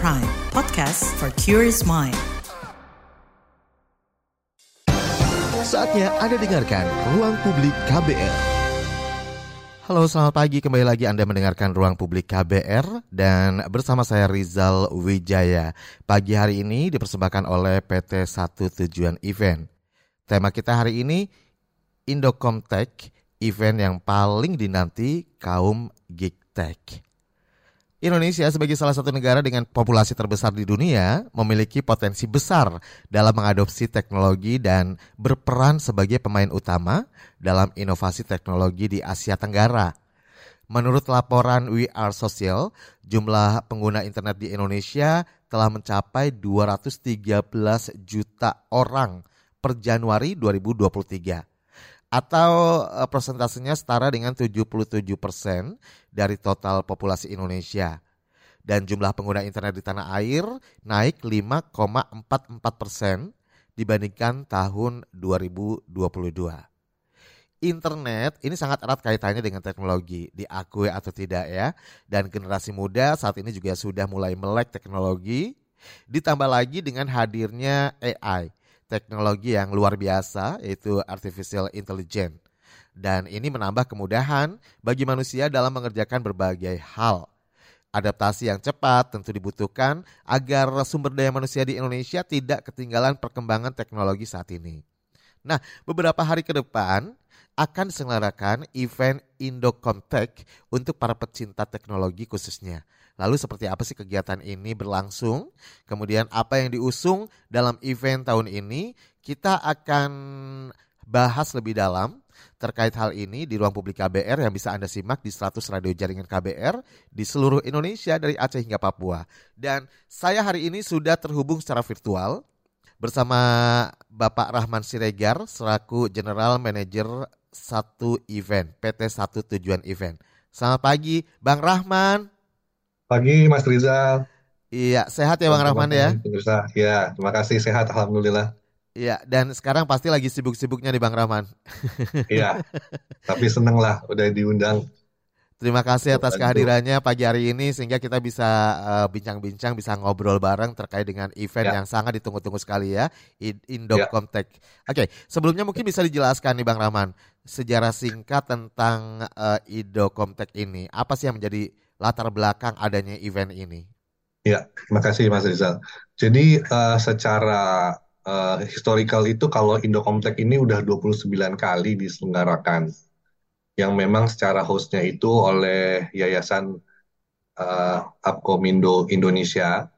Prime, podcast for curious mind. Saatnya Anda dengarkan Ruang Publik KBR. Halo, selamat pagi. Kembali lagi Anda mendengarkan Ruang Publik KBR dan bersama saya Rizal Wijaya. Pagi hari ini dipersembahkan oleh PT Satu Tujuan Event. Tema kita hari ini Indocomtech, event yang paling dinanti kaum geek tech. Indonesia sebagai salah satu negara dengan populasi terbesar di dunia memiliki potensi besar dalam mengadopsi teknologi dan berperan sebagai pemain utama dalam inovasi teknologi di Asia Tenggara. Menurut laporan We Are Social, jumlah pengguna internet di Indonesia telah mencapai 213 juta orang per Januari 2023 atau uh, persentasenya setara dengan 77 persen dari total populasi Indonesia. Dan jumlah pengguna internet di tanah air naik 5,44 persen dibandingkan tahun 2022. Internet ini sangat erat kaitannya dengan teknologi, diakui atau tidak ya. Dan generasi muda saat ini juga sudah mulai melek teknologi, ditambah lagi dengan hadirnya AI teknologi yang luar biasa yaitu artificial intelligence. Dan ini menambah kemudahan bagi manusia dalam mengerjakan berbagai hal. Adaptasi yang cepat tentu dibutuhkan agar sumber daya manusia di Indonesia tidak ketinggalan perkembangan teknologi saat ini. Nah, beberapa hari ke depan akan diselenggarakan event Indocomtech untuk para pecinta teknologi khususnya. Lalu seperti apa sih kegiatan ini berlangsung? Kemudian apa yang diusung dalam event tahun ini? Kita akan bahas lebih dalam terkait hal ini di ruang publik KBR yang bisa Anda simak di 100 radio jaringan KBR di seluruh Indonesia dari Aceh hingga Papua. Dan saya hari ini sudah terhubung secara virtual bersama Bapak Rahman Siregar selaku General Manager satu event PT Satu Tujuan Event. Selamat pagi, Bang Rahman. Pagi Mas Rizal. Iya, sehat ya Bang Rahman ya? Pemirsa, ya terima kasih sehat Alhamdulillah. Iya, dan sekarang pasti lagi sibuk-sibuknya di Bang Rahman. Iya, tapi seneng lah udah diundang. Terima kasih atas kehadirannya pagi hari ini sehingga kita bisa uh, bincang-bincang, bisa ngobrol bareng terkait dengan event ya. yang sangat ditunggu-tunggu sekali ya, Indocomtech. Ya. Oke, sebelumnya mungkin bisa dijelaskan nih Bang Rahman, sejarah singkat tentang uh, Indocomtech ini. Apa sih yang menjadi latar belakang adanya event ini? Ya, terima kasih Mas Rizal. Jadi uh, secara uh, historical itu kalau Indocomtech ini udah 29 kali diselenggarakan. Yang memang secara hostnya itu oleh Yayasan uh, Apkomindo Indonesia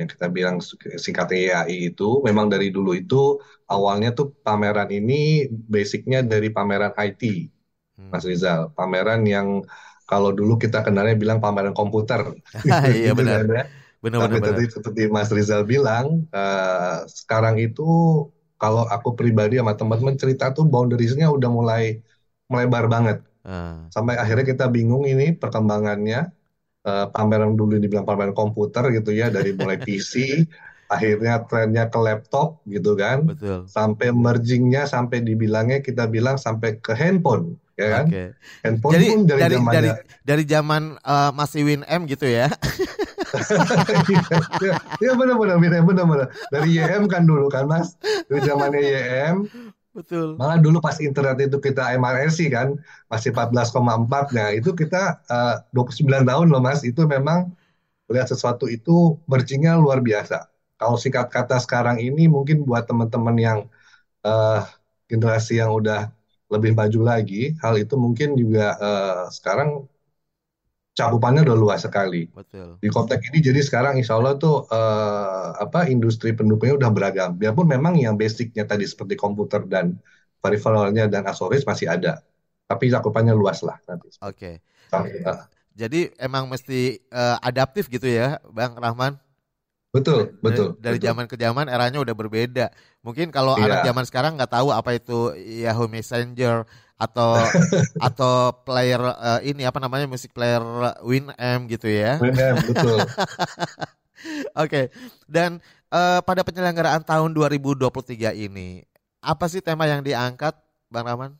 yang kita bilang singkatnya YAI itu memang dari dulu itu awalnya tuh pameran ini basicnya dari pameran IT hmm. Mas Rizal pameran yang kalau dulu kita kenalnya bilang pameran komputer. iya gitu benar. Kan ya. Benar, Tapi benar, tadi seperti Mas Rizal bilang, uh, sekarang itu kalau aku pribadi sama teman-teman cerita tuh boundariesnya udah mulai melebar banget. Uh. Sampai akhirnya kita bingung ini perkembangannya. Uh, pameran dulu dibilang pameran komputer gitu ya, dari mulai PC, akhirnya trennya ke laptop gitu kan, Betul. sampai mergingnya sampai dibilangnya kita bilang sampai ke handphone ya kan? Okay. Handphone Jadi pun dari dari zamannya... dari, dari zaman uh, masih Win M gitu ya. ya, ya benar-benar Win M benar-benar. Dari YM kan dulu kan Mas. Dari zamannya YM. Betul. Malah dulu pas internet itu kita MRSI kan masih 14,4 nah itu kita uh, 29 tahun loh Mas itu memang melihat sesuatu itu mergingnya luar biasa. Kalau singkat kata sekarang ini mungkin buat teman-teman yang uh, generasi yang udah lebih maju lagi, hal itu mungkin juga uh, sekarang cakupannya udah luas sekali. Betul. Di Koptek ini jadi sekarang insya Allah tuh uh, apa industri pendukungnya udah beragam. Biarpun memang yang basicnya tadi seperti komputer dan peripheralnya dan aksesoris masih ada, tapi cakupannya luas lah nanti. Oke. Okay. Uh, jadi emang mesti uh, adaptif gitu ya, Bang Rahman? Betul, betul. Dari, dari betul. zaman ke zaman eranya udah berbeda. Mungkin kalau yeah. anak zaman sekarang nggak tahu apa itu Yahoo Messenger atau atau player uh, ini apa namanya musik player Winamp gitu ya. Winamp betul. Oke. okay. Dan uh, pada penyelenggaraan tahun 2023 ini apa sih tema yang diangkat Bang Rahman?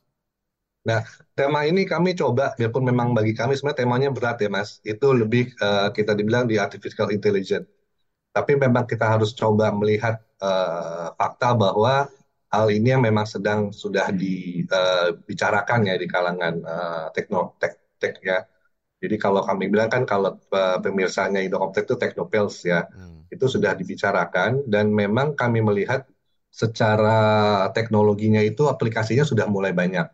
Nah, tema ini kami coba, biarpun memang bagi kami sebenarnya temanya berat ya Mas, itu lebih uh, kita dibilang di artificial intelligence Tapi memang kita harus coba melihat uh, fakta bahwa hal ini yang memang sedang sudah dibicarakan ya di kalangan uh, tekno tek, tek ya. Jadi kalau kami bilang kan kalau uh, pemirsanya Indocomptek itu Teknopels ya, hmm. itu sudah dibicarakan dan memang kami melihat secara teknologinya itu aplikasinya sudah mulai banyak.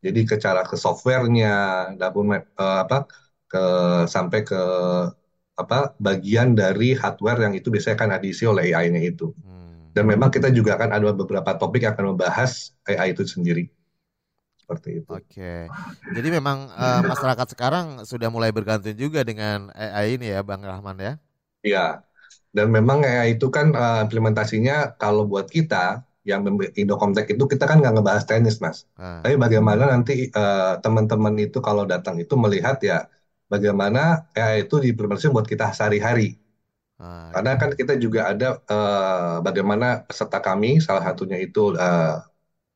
Jadi ke cara ke softwarenya, dapur uh, apa ke sampai ke apa bagian dari hardware yang itu biasanya kan diisi oleh AI-nya itu. Hmm. Dan memang kita juga akan ada beberapa topik yang akan membahas AI itu sendiri. Seperti itu. Oke. Jadi memang uh, masyarakat sekarang sudah mulai bergantung juga dengan AI ini ya Bang Rahman ya? Iya. Dan memang AI itu kan uh, implementasinya kalau buat kita yang Indocomtek itu kita kan nggak ngebahas tenis mas. Ah. Tapi bagaimana nanti uh, teman-teman itu kalau datang itu melihat ya bagaimana AI itu diimplementasikan buat kita sehari-hari Ah, Karena kan kita juga ada uh, bagaimana peserta kami, salah satunya itu uh,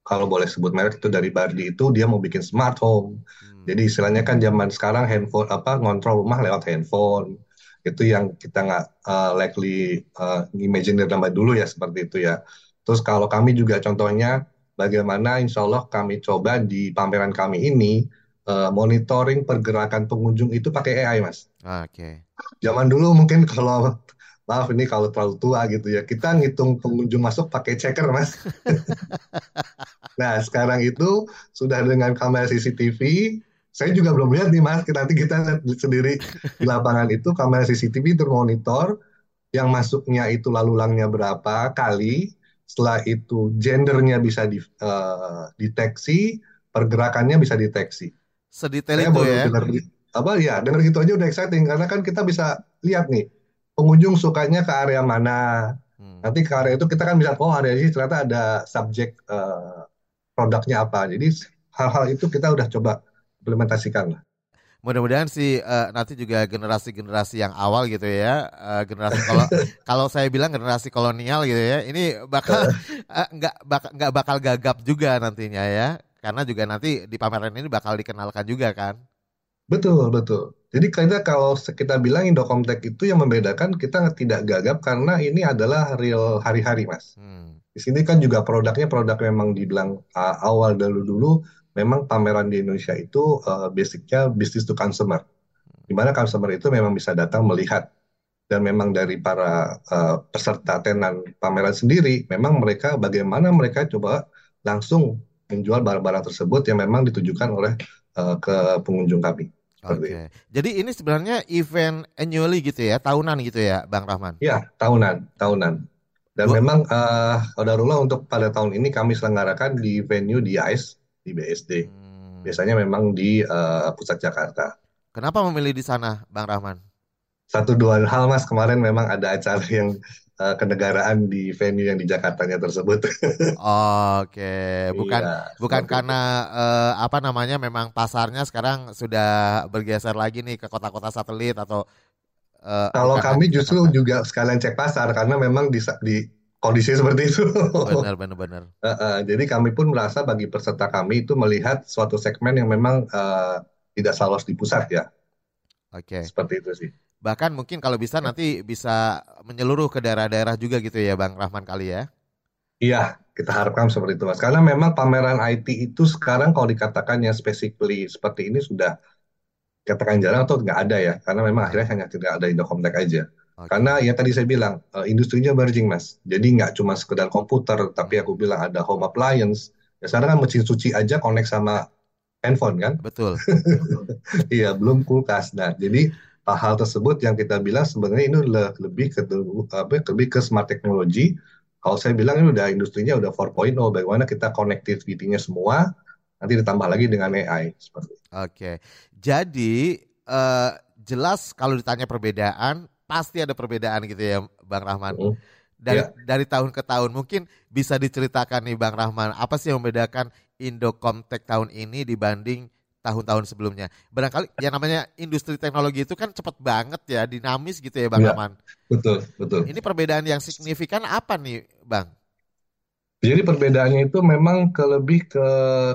kalau boleh sebut merek itu dari Bardi itu dia mau bikin smart home. Hmm. Jadi istilahnya kan zaman sekarang handphone apa ngontrol rumah lewat handphone. Itu yang kita nggak uh, likely uh, imagine zaman dulu ya seperti itu ya. Terus kalau kami juga contohnya bagaimana insya Allah kami coba di pameran kami ini uh, monitoring pergerakan pengunjung itu pakai AI mas. Ah, oke. Okay. Zaman dulu mungkin kalau maaf ini kalau terlalu tua gitu ya kita ngitung pengunjung masuk pakai checker mas. nah sekarang itu sudah dengan kamera CCTV saya juga belum lihat nih mas nanti kita lihat sendiri di lapangan itu kamera CCTV termonitor yang masuknya itu lalu langnya berapa kali setelah itu gendernya bisa di, uh, deteksi pergerakannya bisa deteksi sedetail itu ya. denger, apa? Ya dengar gitu aja udah exciting karena kan kita bisa lihat nih pengunjung sukanya ke area mana. Hmm. nanti ke area itu kita kan bisa oh area ini ternyata ada subjek uh, produknya apa. Jadi hal-hal itu kita udah coba implementasikan lah. Mudah-mudahan sih uh, nanti juga generasi-generasi yang awal gitu ya uh, generasi kalau kalau saya bilang generasi kolonial gitu ya ini bakal nggak uh, bakal nggak bakal gagap juga nantinya ya karena juga nanti di pameran ini bakal dikenalkan juga kan. Betul, betul. Jadi kita kalau kita bilang Indocomtek itu yang membedakan kita tidak gagap karena ini adalah real hari-hari, Mas. Hmm. Di sini kan juga produknya produk memang dibilang uh, awal dulu-dulu memang pameran di Indonesia itu uh, basicnya bisnis to consumer. Di mana consumer itu memang bisa datang melihat dan memang dari para uh, peserta tenan pameran sendiri memang mereka bagaimana mereka coba langsung menjual barang-barang tersebut yang memang ditujukan oleh uh, ke pengunjung kami. Oke. Okay. Jadi ini sebenarnya event annually gitu ya, tahunan gitu ya, Bang Rahman? Iya, tahunan, tahunan. Dan Dua. memang uh, Odarullah untuk pada tahun ini kami selenggarakan di venue di ICE di BSD. Hmm. Biasanya memang di uh, pusat Jakarta. Kenapa memilih di sana, Bang Rahman? Satu dua hal mas kemarin memang ada acara yang uh, kenegaraan di venue yang di Jakartanya tersebut. Oke, bukan iya, bukan karena uh, apa namanya memang pasarnya sekarang sudah bergeser lagi nih ke kota-kota satelit atau uh, kalau kami justru juga sekalian cek pasar karena memang di, di kondisi seperti itu. Benar, benar, benar. uh, uh, jadi kami pun merasa bagi peserta kami itu melihat suatu segmen yang memang uh, tidak selalu di pusat ya. Oke. Okay. Seperti itu sih. Bahkan mungkin kalau bisa nanti bisa menyeluruh ke daerah-daerah juga gitu ya Bang Rahman kali ya. Iya, kita harapkan seperti itu Mas. Karena memang pameran IT itu sekarang kalau dikatakan yang specifically seperti ini sudah katakan jarang atau nggak ada ya. Karena memang akhirnya hanya tidak ada Indocomtek aja. Okay. Karena ya tadi saya bilang, uh, industrinya merging Mas. Jadi nggak cuma sekedar komputer, tapi aku bilang ada home appliance. Ya sekarang kan mesin suci aja connect sama handphone kan? Betul. Iya, belum kulkas. Nah, jadi hal tersebut yang kita bilang sebenarnya ini lebih ke apa, lebih ke smart technology. Kalau saya bilang ini udah industrinya udah 4.0, bagaimana kita connectivity-nya semua, nanti ditambah lagi dengan AI seperti. Oke, jadi uh, jelas kalau ditanya perbedaan, pasti ada perbedaan gitu ya, Bang Rahman. Uh, dari yeah. dari tahun ke tahun mungkin bisa diceritakan nih Bang Rahman, apa sih yang membedakan Indocomtek tahun ini dibanding tahun-tahun sebelumnya. Barangkali yang namanya industri teknologi itu kan cepat banget ya, dinamis gitu ya Bang ya, Aman. Betul, betul. Ini perbedaan yang signifikan apa nih Bang? Jadi perbedaannya itu memang ke lebih ke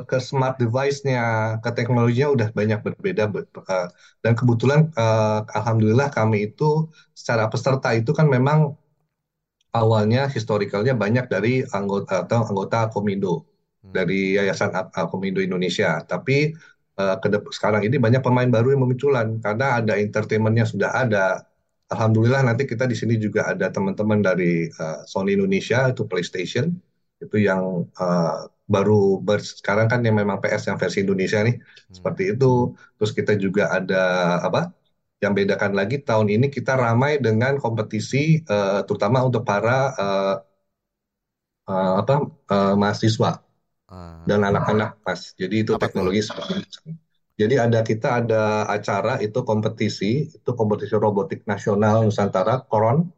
ke smart device-nya, ke teknologinya udah banyak berbeda. Eh, dan kebetulan uh, alhamdulillah kami itu secara peserta itu kan memang awalnya historicalnya banyak dari anggota atau anggota Komindo hmm. dari Yayasan Komindo Indonesia. Tapi sekarang ini banyak pemain baru yang memunculan karena ada entertainmentnya sudah ada. Alhamdulillah nanti kita di sini juga ada teman-teman dari uh, Sony Indonesia itu PlayStation itu yang uh, baru ber, sekarang kan yang memang PS yang versi Indonesia nih hmm. seperti itu terus kita juga ada apa yang bedakan lagi tahun ini kita ramai dengan kompetisi uh, terutama untuk para uh, uh, apa uh, mahasiswa uh. dan anak-anak pas. Jadi itu apa teknologi seperti itu. Jadi ada kita ada acara itu kompetisi itu kompetisi robotik nasional Nusantara Koron.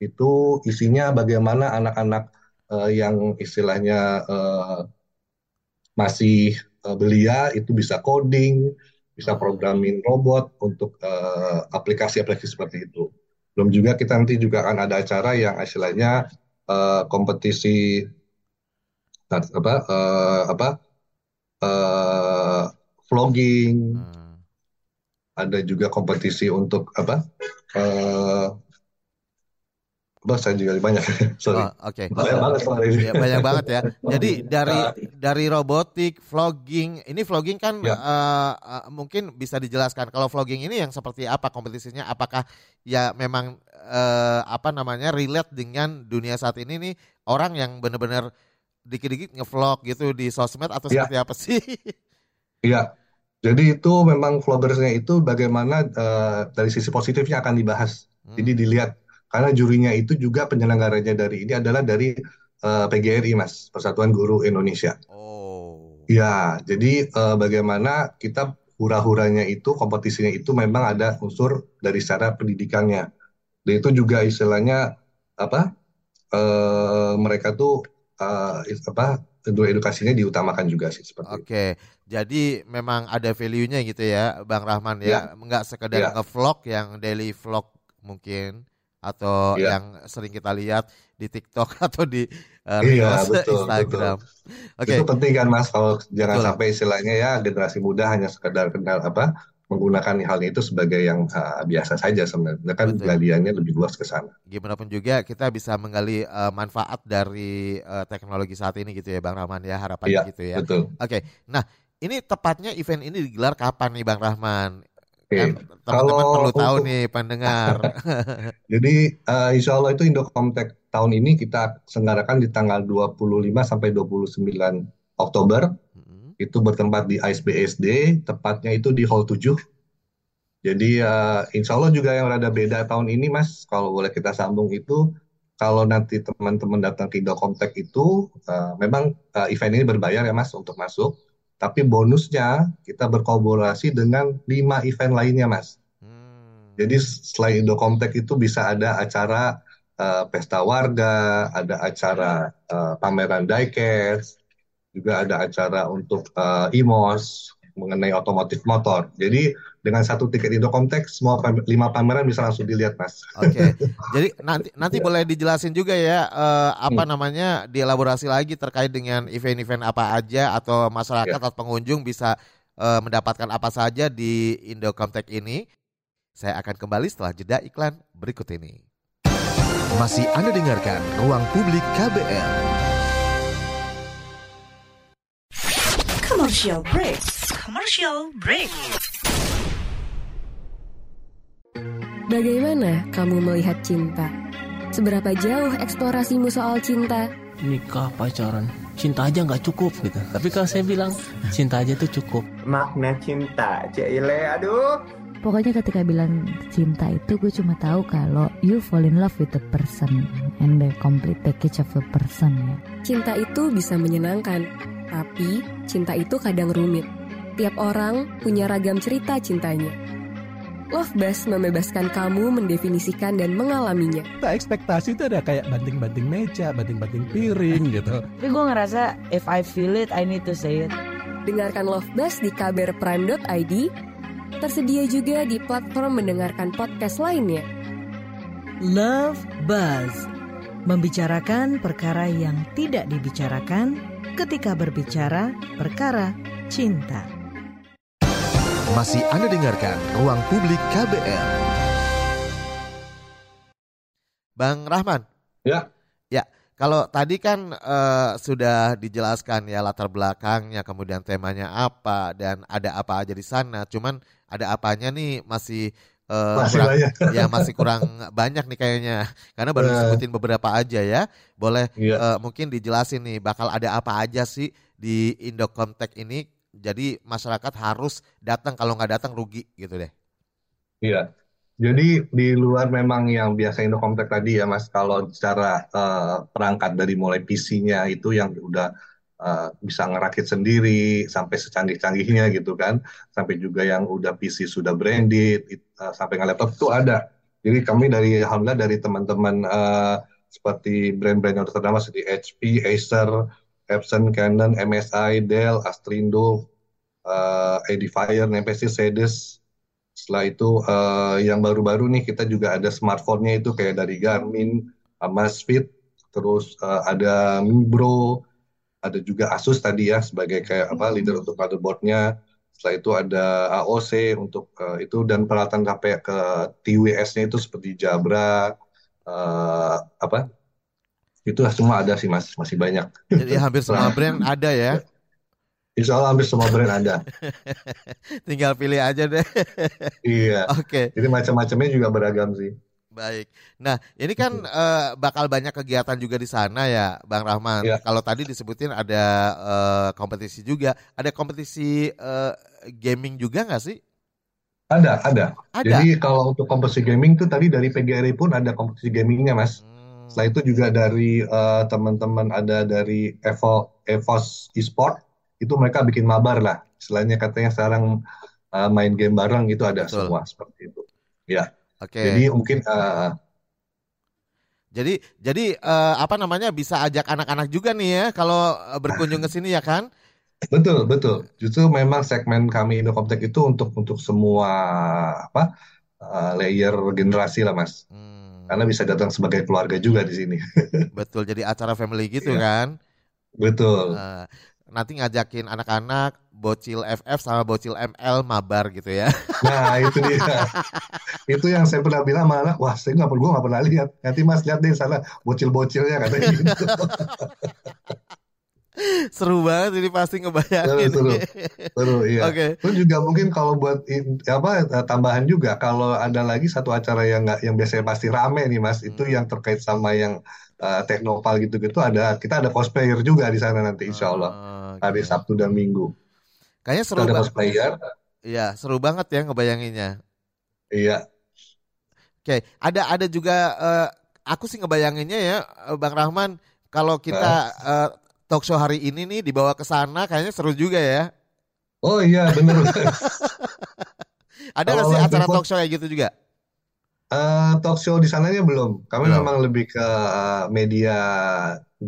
Itu isinya bagaimana anak-anak uh, yang istilahnya uh, masih uh, belia itu bisa coding, bisa programming robot untuk aplikasi-aplikasi uh, seperti itu. Belum juga kita nanti juga akan ada acara yang istilahnya uh, kompetisi apa uh, apa uh, vlogging. Hmm. Ada juga kompetisi untuk apa uh, saya juga banyak. Sorry. Oh, Oke. Okay. Banyak banget Ya, banyak banget ya. Jadi dari dari robotik, vlogging, ini vlogging kan ya. uh, uh, mungkin bisa dijelaskan. Kalau vlogging ini yang seperti apa kompetisinya? Apakah ya memang uh, apa namanya relate dengan dunia saat ini nih orang yang benar-benar dikit-dikit ngevlog gitu di sosmed atau ya. seperti apa sih? Iya. Jadi itu memang vloggersnya itu bagaimana uh, dari sisi positifnya akan dibahas. Hmm. Jadi dilihat karena jurinya itu juga penyelenggaranya dari ini adalah dari uh, eh, PGRI Mas Persatuan Guru Indonesia. Oh. Ya, jadi uh, bagaimana kita hura-huranya itu kompetisinya itu memang ada unsur dari secara pendidikannya. Dan itu juga istilahnya apa? Uh, mereka tuh uh, apa edukasinya diutamakan juga sih seperti Oke, okay. jadi memang ada value-nya gitu ya, Bang Rahman ya, ya. nggak sekedar ya. nge-vlog yang daily vlog mungkin atau yeah. yang sering kita lihat di TikTok atau di uh, iya, betul, Instagram. Oke. Okay. Itu penting kan Mas kalau jangan betul. sampai istilahnya ya generasi muda hanya sekedar kenal apa menggunakan hal itu sebagai yang uh, biasa saja sebenarnya kan galiannya lebih luas ke sana. Gimana pun juga kita bisa menggali uh, manfaat dari uh, teknologi saat ini gitu ya Bang Rahman ya harapannya iya, gitu ya. Betul. Oke. Okay. Nah, ini tepatnya event ini digelar kapan nih Bang Rahman? Kan teman-teman perlu tahu untuk, nih pendengar. jadi uh, insya Allah itu Indocomtech tahun ini kita selenggarakan di tanggal 25 sampai 29 Oktober. Itu bertempat di ISBSD, tepatnya itu di Hall 7. Jadi uh, insya Allah juga yang rada beda tahun ini Mas, kalau boleh kita sambung itu kalau nanti teman-teman datang ke Indocomtech itu uh, memang uh, event ini berbayar ya Mas untuk masuk tapi bonusnya kita berkolaborasi dengan lima event lainnya, Mas. Hmm. Jadi selain Indocomtech itu bisa ada acara uh, pesta warga, ada acara uh, pameran diecast, juga ada acara untuk uh, IMOS mengenai otomotif motor. Jadi dengan satu tiket Indocomtech semua lima pameran bisa langsung dilihat mas. Oke, okay. jadi nanti nanti ya. boleh dijelasin juga ya uh, apa hmm. namanya dielaborasi lagi terkait dengan event-event apa aja atau masyarakat ya. atau pengunjung bisa uh, mendapatkan apa saja di Indocomtech ini. Saya akan kembali setelah jeda iklan berikut ini. Masih Anda dengarkan Ruang Publik KBL. Commercial break. Commercial break. Bagaimana kamu melihat cinta? Seberapa jauh eksplorasimu soal cinta? Nikah, pacaran, cinta aja nggak cukup gitu. Tapi kalau saya bilang cinta aja tuh cukup. Makna cinta, Cile, aduh. Pokoknya ketika bilang cinta itu gue cuma tahu kalau you fall in love with the person and the complete package of the person ya. Cinta itu bisa menyenangkan, tapi cinta itu kadang rumit. Tiap orang punya ragam cerita cintanya. Love Bus membebaskan kamu mendefinisikan dan mengalaminya. Tak ekspektasi itu ada kayak banting-banting meja, banting-banting piring gitu. Tapi gue ngerasa if I feel it, I need to say it. Dengarkan Love Bus di kbrprime.id. Tersedia juga di platform mendengarkan podcast lainnya. Love Buzz Membicarakan perkara yang tidak dibicarakan ketika berbicara perkara cinta. Masih Anda dengarkan Ruang Publik KBR. Bang Rahman. Ya. Ya, kalau tadi kan uh, sudah dijelaskan ya latar belakangnya, kemudian temanya apa dan ada apa aja di sana. Cuman ada apanya nih masih uh, Masih kurang, banyak. ya masih kurang banyak nih kayaknya. Karena baru Eh. disebutin beberapa aja ya. Boleh Iya. eh, mungkin dijelasin nih bakal ada apa aja sih di Indocomtek ini. Jadi masyarakat harus datang kalau nggak datang rugi gitu deh. Iya. Jadi di luar memang yang biasa Indocomtek tadi ya Mas, kalau secara eh, perangkat dari mulai PC-nya itu yang udah eh, bisa ngerakit sendiri sampai secanggih-canggihnya gitu kan, sampai juga yang udah PC sudah branded, it- eh, sampai nge laptop itu ada. Jadi kami dari alhamdulillah dari teman-teman eh, seperti brand-brand yang ternama seperti HP, Acer, Epson, Canon, MSI, Dell, Astrindo, eh, Edifier, Nemesis, Sedes, setelah itu eh, yang baru-baru nih kita juga ada smartphone-nya itu kayak dari Garmin, Amazfit, terus eh, ada Mibro, ada juga Asus tadi ya sebagai kayak apa leader untuk motherboard-nya. Setelah itu ada AOC untuk eh, itu dan peralatan sampai ke TWS-nya itu seperti Jabra, eh, apa? Itu semua ada sih Mas, masih banyak. Jadi hampir semua brand ada ya. Insya Allah hampir semua brand ada. Tinggal pilih aja deh. Iya. Oke. Jadi macam-macamnya juga beragam sih. Baik. Nah, ini kan eh, bakal banyak kegiatan juga di sana ya, Bang Rahman. Iya. Kalau tadi disebutin ada eh, kompetisi juga, ada kompetisi eh, gaming juga nggak sih? Ada, ada. Ada. Jadi kalau untuk kompetisi gaming tuh tadi dari PGRI pun ada kompetisi gamingnya, Mas. Hmm. Setelah itu juga dari eh, teman-teman ada dari Evo Evos Esport itu mereka bikin mabar lah. Istilahnya katanya sekarang eh, main game bareng itu ada Betul. semua seperti itu. Ya. Oke. Jadi mungkin eh, Jadi jadi eh, apa namanya bisa ajak anak-anak juga nih ya kalau eh, berkunjung ke sini ya kan? betul, betul. Justru memang segmen kami Indocomtek itu untuk untuk semua apa eh, layer generasi lah, Mas. Hmm, Karena bisa datang sebagai keluarga juga di sini. betul. Jadi acara family gitu Iya. kan? Betul. Eh, nanti ngajakin anak-anak bocil FF sama bocil ML mabar gitu ya. Nah, itu dia. itu yang saya pernah bilang sama anak, wah saya nggak gue nggak pernah lihat. Nanti mas lihat deh sana bocil-bocilnya katanya gitu. Seru banget ini pasti ngebayangin. Seru, seru. Seru, iya. Oke. Terus juga mungkin kalau buat apa eh, tambahan juga, kalau ada lagi satu acara yang nggak yang biasanya pasti rame nih mas, itu Hmm. yang terkait sama yang eh, teknopal gitu-gitu ada kita ada cosplayer juga di sana nanti insya Allah Oh, hari oke. Sabtu dan Minggu. Kayaknya seru banget. cosplayer, Iya, seru banget ya ngebayanginnya. iya. Oke, ada ada juga eh, aku sih ngebayanginnya ya eh, Bang Rahman kalau kita eh, talk show hari ini nih dibawa ke sana kayaknya seru juga ya. Oh iya bener. Ada nggak sih acara talk show kayak gitu juga? Eh, talk show di sananya belum. Kami Belum. memang lebih ke eh, media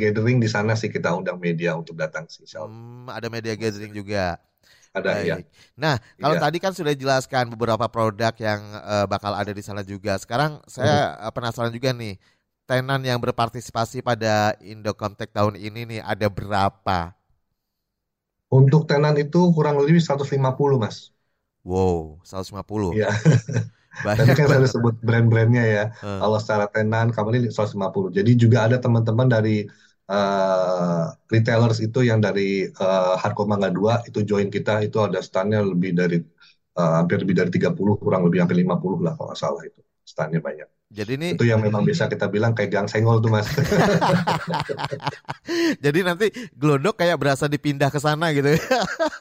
gathering di sana sih kita undang media untuk datang sih. Hmm, ada media gathering juga. Ada ya. Baik. Nah, kalau Iya. tadi kan sudah dijelaskan beberapa produk yang eh, bakal ada di sana juga. Sekarang saya Hmm. penasaran juga nih, tenan yang berpartisipasi pada Indocomtek tahun ini nih ada berapa? Untuk tenan itu kurang lebih 150 mas. Wow, 150. Iya. Banyak Tadi kan saya udah sebut brand-brandnya ya. Eh. Kalau secara tenan kami ini 150. Jadi juga ada teman-teman dari eh, retailers itu yang dari eh, Hardcore Mangga 2 itu join kita itu ada standnya lebih dari eh, hampir lebih dari 30 kurang lebih hampir 50 lah kalau nggak salah itu standnya banyak. Jadi ini Itu yang memang bisa kita bilang kayak gang senggol tuh mas. jadi nanti Glodok kayak berasa dipindah ke sana gitu ya.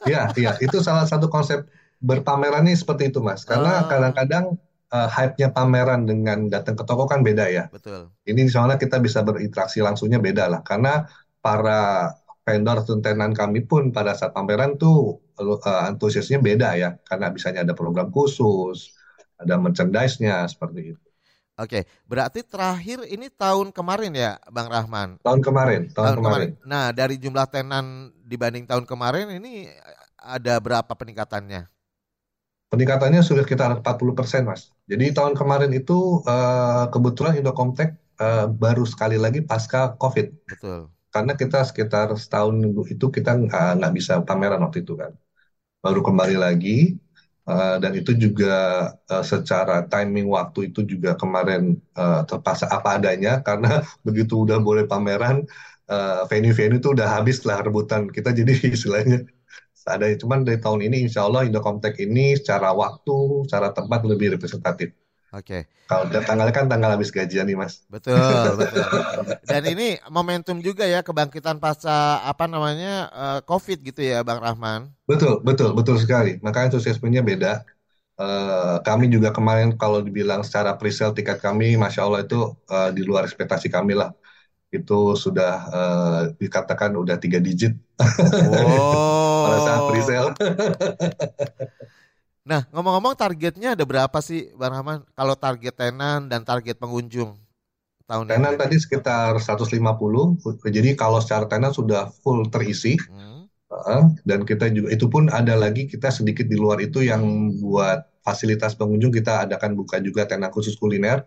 Iya, iya, itu salah satu konsep berpameran nih seperti itu, Mas. Karena Ah. kadang-kadang eh, hype-nya pameran dengan datang ke toko kan beda ya. Betul. Ini soalnya kita bisa berinteraksi langsungnya beda lah. Karena para vendor tuntenan kami pun pada saat pameran tuh eh, antusiasnya beda ya. Karena bisanya ada program khusus, ada merchandise-nya seperti itu. Oke, berarti terakhir ini tahun kemarin ya, Bang Rahman. Tahun kemarin, tahun, kemarin. Nah, dari jumlah tenan dibanding tahun kemarin ini ada berapa peningkatannya? Peningkatannya sudah sekitar 40%, Mas. Jadi tahun kemarin itu eh, kebetulan Indocomtek uh, baru sekali lagi pasca COVID. Betul. Karena kita sekitar setahun itu kita nggak bisa pameran waktu itu kan. Baru kembali lagi uh, dan itu juga uh, secara timing waktu itu juga kemarin uh, terpaksa apa adanya karena begitu udah boleh pameran uh, venue-venue itu udah habis lah rebutan kita jadi istilahnya seadanya. Cuman dari tahun ini insya Allah Indocomtech ini secara waktu, secara tempat lebih representatif. Oke. Kalau tanggalnya kan tanggal habis gajian nih mas. Betul, betul. Dan ini momentum juga ya kebangkitan pasca apa namanya uh, COVID gitu ya, Bang Rahman. Betul, betul, betul sekali. Maka antusiasmenya beda. Uh, kami juga kemarin kalau dibilang secara presale tiket kami, masya Allah itu uh, di luar ekspektasi kami lah. Itu sudah uh, dikatakan udah tiga digit Oh. pada saat presale. Nah, ngomong-ngomong targetnya ada berapa sih, Bang Rahman? Kalau target tenan dan target pengunjung tahun tenan ini? tadi sekitar 150. Jadi kalau secara tenan sudah full terisi. Hmm. Uh, dan kita juga itu pun ada lagi kita sedikit di luar itu yang buat fasilitas pengunjung kita adakan buka juga tenan khusus kuliner.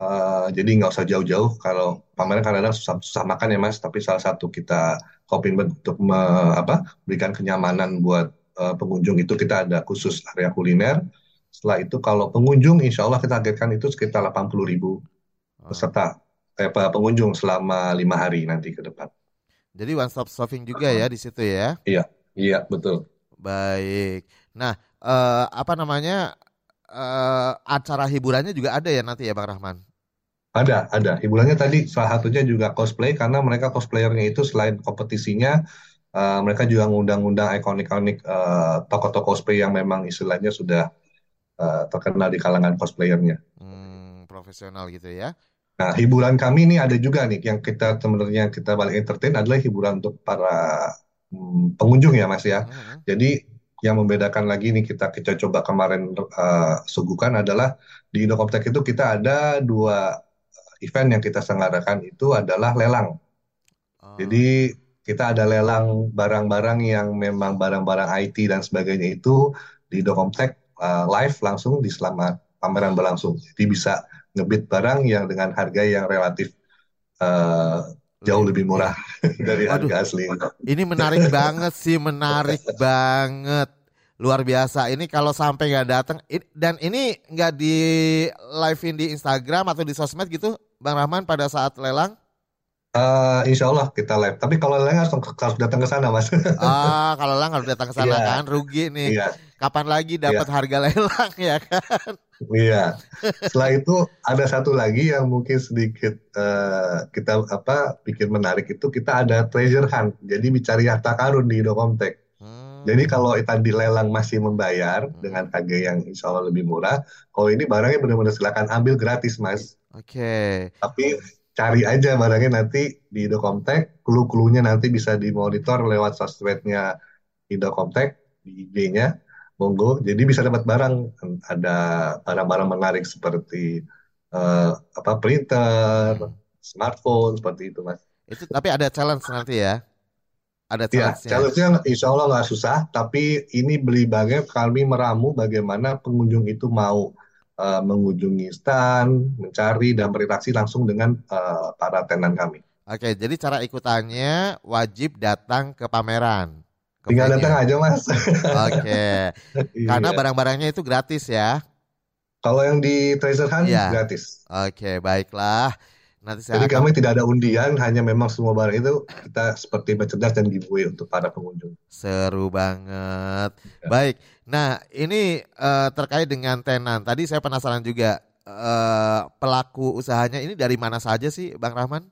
Uh, jadi nggak usah jauh-jauh kalau pameran kadang-kadang susah, susah makan ya mas, tapi salah satu kita komitmen untuk me, apa, berikan kenyamanan buat uh, pengunjung itu kita ada khusus area kuliner. Setelah itu kalau pengunjung insya Allah kita targetkan itu sekitar 80 ribu peserta eh, pengunjung selama lima hari nanti ke depan. Jadi one stop shopping juga ya di situ ya? Iya, iya betul. Baik. Nah, uh, apa namanya uh, acara hiburannya juga ada ya nanti ya Bang Rahman? Ada, ada. Hiburannya tadi salah satunya juga cosplay karena mereka cosplayernya itu selain kompetisinya Uh, mereka juga ngundang-ngundang ikonik-ikonik uh, tokoh-tokoh cosplay yang memang istilahnya sudah uh, terkenal di kalangan cosplayernya. Hmm, profesional gitu ya. Nah, hiburan kami ini ada juga nih yang kita sebenarnya kita balik entertain adalah hiburan untuk para hmm, pengunjung ya, Mas ya. Hmm. Jadi yang membedakan lagi nih kita kita coba kemarin uh, suguhkan adalah di Indocomtech itu kita ada dua event yang kita selenggarakan itu adalah lelang. Oh. Jadi kita ada lelang barang-barang yang memang barang-barang IT dan sebagainya itu di Docomtech uh, live langsung di selama pameran berlangsung. Jadi bisa ngebit barang yang dengan harga yang relatif uh, jauh lebih murah dari Aduh, harga asli. Ini menarik banget sih, menarik banget. Luar biasa. Ini kalau sampai nggak datang dan ini nggak di live in di Instagram atau di sosmed gitu, Bang Rahman pada saat lelang? Uh, insya Allah kita live. Tapi kalau lelang harus, harus datang ke sana, mas. Ah, kalau lelang harus datang ke sana yeah. kan, rugi nih. Yeah. Kapan lagi dapat yeah. harga lelang ya kan? Iya. Setelah itu ada satu lagi yang mungkin sedikit uh, kita apa bikin menarik itu kita ada treasure hunt. Jadi mencari harta karun di Indocomtech. Hmm. Jadi kalau tadi lelang masih membayar hmm. dengan harga yang insya Allah lebih murah, kalau ini barangnya benar-benar silakan ambil gratis, mas. Oke. Okay. Tapi cari aja barangnya nanti di Indocomtech, clue-cluenya nanti bisa dimonitor lewat sosmednya Indocomtech di IG-nya, monggo. Jadi bisa dapat barang, ada barang-barang menarik seperti uh, apa printer, hmm. smartphone seperti itu, mas. Itu tapi ada challenge nanti ya? Ada challenge-nya? Ya, challenge-nya insya Allah nggak susah, tapi ini beli bagai kami meramu bagaimana pengunjung itu mau uh, mengunjungi stand, mencari dan berinteraksi langsung dengan uh, para tenan kami. Oke, jadi cara ikutannya wajib datang ke pameran. Ke Tinggal datang aja mas. Oke, karena iya. barang-barangnya itu gratis ya. Kalau yang di Treasure Hunt iya. gratis. Oke, baiklah. Nanti saya Jadi akan... kami tidak ada undian, hanya memang semua barang itu kita seperti bercerdas dan giveaway untuk para pengunjung. Seru banget. Ya. Baik, nah ini uh, terkait dengan tenan. Tadi saya penasaran juga uh, pelaku usahanya ini dari mana saja sih, Bang Rahman?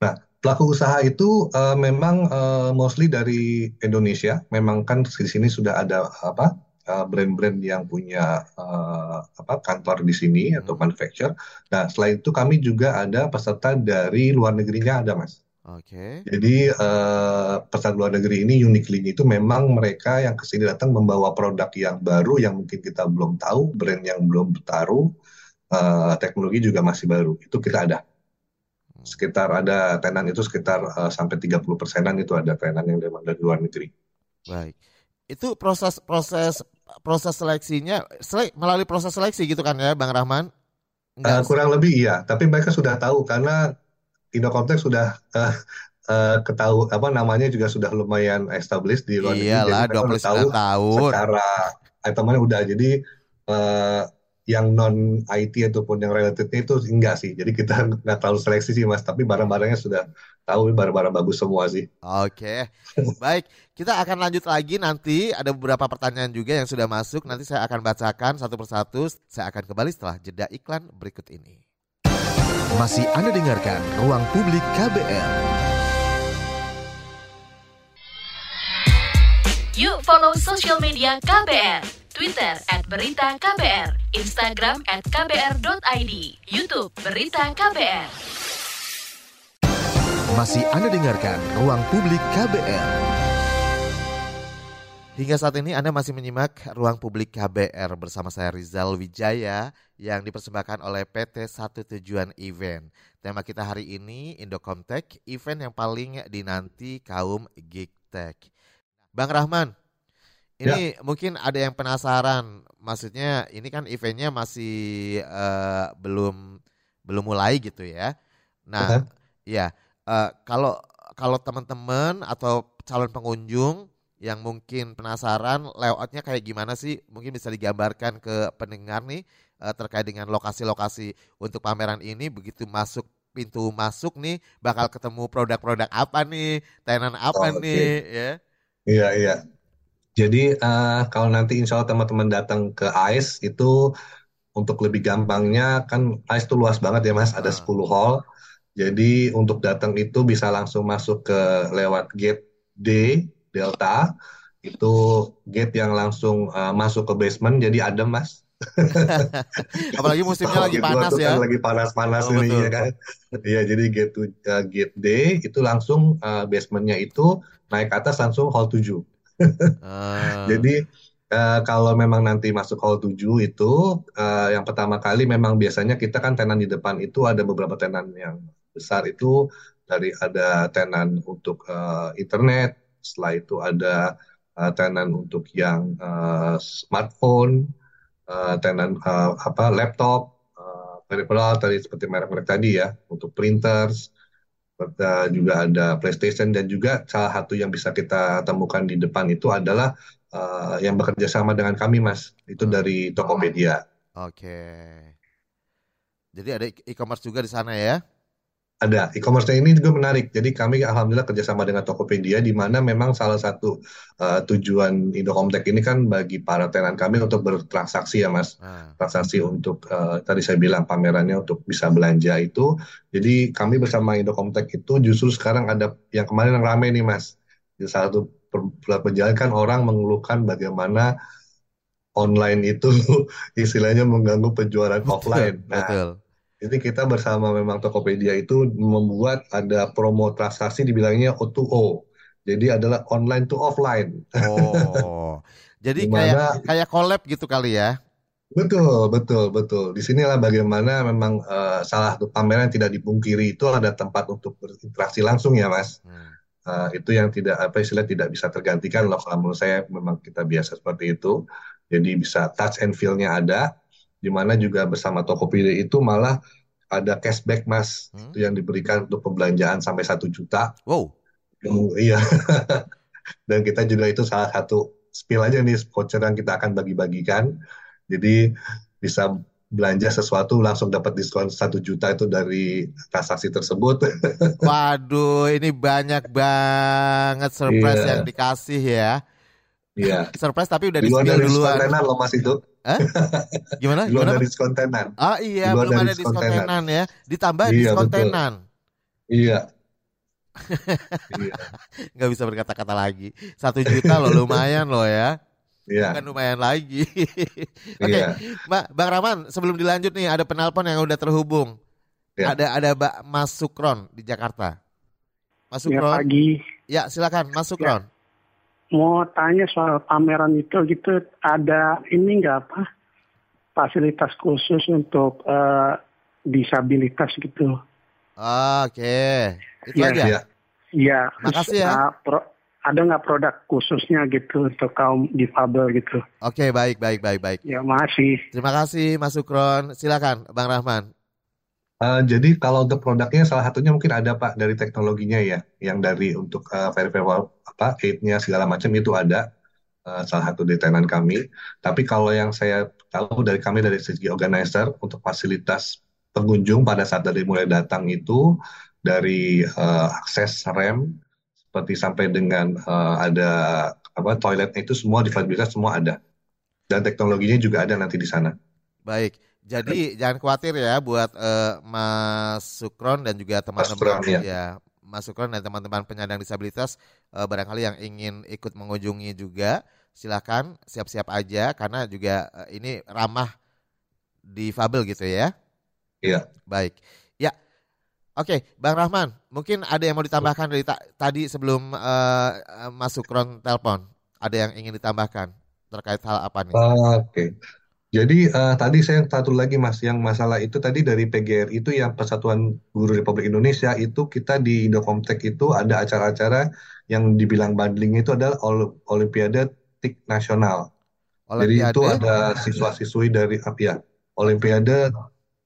Nah, pelaku usaha itu uh, memang uh, mostly dari Indonesia. Memang kan di sini sudah ada apa Uh, brand-brand yang punya uh, apa kantor di sini atau hmm. manufacturer. Nah, selain itu kami juga ada peserta dari luar negerinya ada, Mas. Oke. Okay. Jadi uh, peserta luar negeri ini uniquely itu memang mereka yang ke sini datang membawa produk yang baru yang mungkin kita belum tahu, brand yang belum taruh, uh, teknologi juga masih baru. Itu kita ada. Hmm. Sekitar ada tenan itu sekitar uh, sampai 30 persenan itu ada tenan yang dari luar negeri. Baik. Itu proses proses proses seleksinya selek, melalui proses seleksi gitu kan ya Bang Rahman? Uh, kurang lebih iya, tapi mereka sudah tahu karena Indocomtek sudah uh, uh, ketahu apa namanya juga sudah lumayan established di luar negeri. Iyalah, 29 tahu tahun. Secara itemnya udah jadi uh, yang non IT ataupun yang relatednya itu enggak sih. Jadi kita nggak terlalu seleksi sih mas, tapi barang-barangnya sudah tahu barang-barang bagus semua sih. Oke, baik. Kita akan lanjut lagi nanti ada beberapa pertanyaan juga yang sudah masuk. Nanti saya akan bacakan satu persatu. Saya akan kembali setelah jeda iklan berikut ini. Masih Anda dengarkan Ruang Publik KBR. Yuk follow sosial media KBR. Twitter at Berita KBR, Instagram at KBR.id, Youtube Berita KBR. Masih Anda dengarkan Ruang Publik KBR. Hingga saat ini Anda masih menyimak ruang publik KBR bersama saya Rizal Wijaya yang dipersembahkan oleh PT Satu Tujuan Event. Tema kita hari ini Indocomtech, event yang paling dinanti kaum Geek Tech. Bang Rahman, ini ya. mungkin ada yang penasaran, maksudnya ini kan eventnya masih uh, belum belum mulai gitu ya. Nah, -huh. ya uh, kalau kalau teman-teman atau calon pengunjung yang mungkin penasaran layoutnya kayak gimana sih mungkin bisa digambarkan ke pendengar nih uh, terkait dengan lokasi-lokasi untuk pameran ini begitu masuk pintu masuk nih bakal ketemu produk-produk apa nih tenan apa oh, nih okay. ya iya iya jadi uh, kalau nanti insya Allah teman-teman datang ke AIS itu untuk lebih gampangnya kan AIS itu luas banget ya mas ada uh. Ah. 10 hall jadi untuk datang itu bisa langsung masuk ke lewat gate D Delta itu gate yang langsung uh, masuk ke basement jadi adem mas. Apalagi musimnya lagi panas ya. Kan lagi panas-panas oh, ini ya kan. Iya jadi gate uh, gate D itu langsung uh, basementnya itu naik ke atas langsung hall 7. uh. Jadi uh, kalau memang nanti masuk hall 7 itu uh, yang pertama kali memang biasanya kita kan tenan di depan itu ada beberapa tenan yang besar itu dari ada tenan untuk uh, internet, setelah itu ada uh, tenan untuk yang uh, smartphone, uh, tenan uh, apa laptop, uh, tadi seperti merek-merek tadi ya, untuk printers, uh, juga ada PlayStation dan juga salah satu yang bisa kita temukan di depan itu adalah uh, yang bekerja sama dengan kami, Mas. Itu dari Tokopedia. Oke. Jadi ada e-commerce juga di sana ya? Ada e-commerce ini juga menarik. Jadi kami alhamdulillah kerjasama dengan Tokopedia di mana memang salah satu uh, tujuan Indocomtech ini kan bagi para tenan kami untuk bertransaksi ya mas, hmm. transaksi untuk uh, tadi saya bilang pamerannya untuk bisa belanja itu. Jadi kami bersama Indocomtech itu justru sekarang ada yang kemarin yang ramai nih mas. Di salah satu perjalanan kan orang mengeluhkan bagaimana online itu istilahnya mengganggu penjualan offline. Nah, betul jadi kita bersama memang Tokopedia itu membuat ada promo transaksi dibilangnya O2O. Jadi adalah online to offline. Oh. Jadi Di mana, kayak kayak collab gitu kali ya. Betul, betul, betul. Di sinilah bagaimana memang uh, salah satu pameran tidak dipungkiri itu ada tempat untuk berinteraksi langsung ya, Mas. Hmm. Uh, itu yang tidak apa istilah tidak bisa tergantikan loh kalau menurut saya memang kita biasa seperti itu. Jadi bisa touch and feel-nya ada di mana juga bersama Tokopedia itu malah ada cashback mas hmm? itu yang diberikan untuk pembelanjaan sampai satu juta. Wow. iya. Dan kita juga itu salah satu spill aja nih voucher yang kita akan bagi-bagikan. Jadi bisa belanja sesuatu langsung dapat diskon satu juta itu dari transaksi tersebut. Waduh, ini banyak banget surprise yeah. yang dikasih ya. Iya. Surprise tapi udah di duluan. duluan. Kontenan loh Mas itu. Eh? Gimana? belum Gimana? ada diskontenan. Ah iya, belum, belum ada diskontenan ya. Ditambah iya, diskontenan. Iya. iya. Gak bisa berkata-kata lagi. Satu juta loh lumayan loh ya. Iya. Bukan lumayan lagi. Oke, okay. iya. Mbak Bang Rahman, sebelum dilanjut nih ada penelpon yang udah terhubung. Iya. Ada ada Mbak Mas Sukron di Jakarta. Mas Sukron. Ya, pagi. Ya, silakan Mas Sukron. Ya mau tanya soal pameran itu gitu ada ini nggak apa fasilitas khusus untuk uh, disabilitas gitu. Oke, okay. itu ya, aja. Ya. Ya. Makasih ya. Uh, pro, ada nggak produk khususnya gitu untuk kaum difabel gitu. Oke, baik, baik, baik, baik. Ya, masih. Terima kasih Mas Sukron. Silakan Bang Rahman. Uh, jadi kalau untuk produknya salah satunya mungkin ada Pak dari teknologinya ya, yang dari untuk uh, verify apa aid-nya segala macam itu ada uh, salah satu di tenan kami. Tapi kalau yang saya tahu dari kami dari segi organizer untuk fasilitas pengunjung pada saat dari mulai datang itu dari uh, akses rem seperti sampai dengan uh, ada apa toiletnya itu semua difabilitas semua ada dan teknologinya juga ada nanti di sana. Baik. Jadi jangan khawatir ya buat uh, Mas Sukron dan juga teman-teman ya. ya Mas Sukron dan teman-teman penyandang disabilitas uh, barangkali yang ingin ikut mengunjungi juga silakan siap-siap aja karena juga uh, ini ramah difabel gitu ya. Iya. Baik. Ya. Oke, Bang Rahman, mungkin ada yang mau ditambahkan dari ta tadi sebelum uh, Mas Sukron telepon. Ada yang ingin ditambahkan terkait hal apa nih? Oke. Okay. Jadi uh, tadi saya satu lagi mas, yang masalah itu tadi dari PGR itu yang Persatuan Guru Republik Indonesia itu kita di Indokomtek itu ada acara-acara yang dibilang bundling itu adalah Olimpiade TIK Nasional. Olimpiade? Jadi itu ada siswa-siswi dari apa ya Olimpiade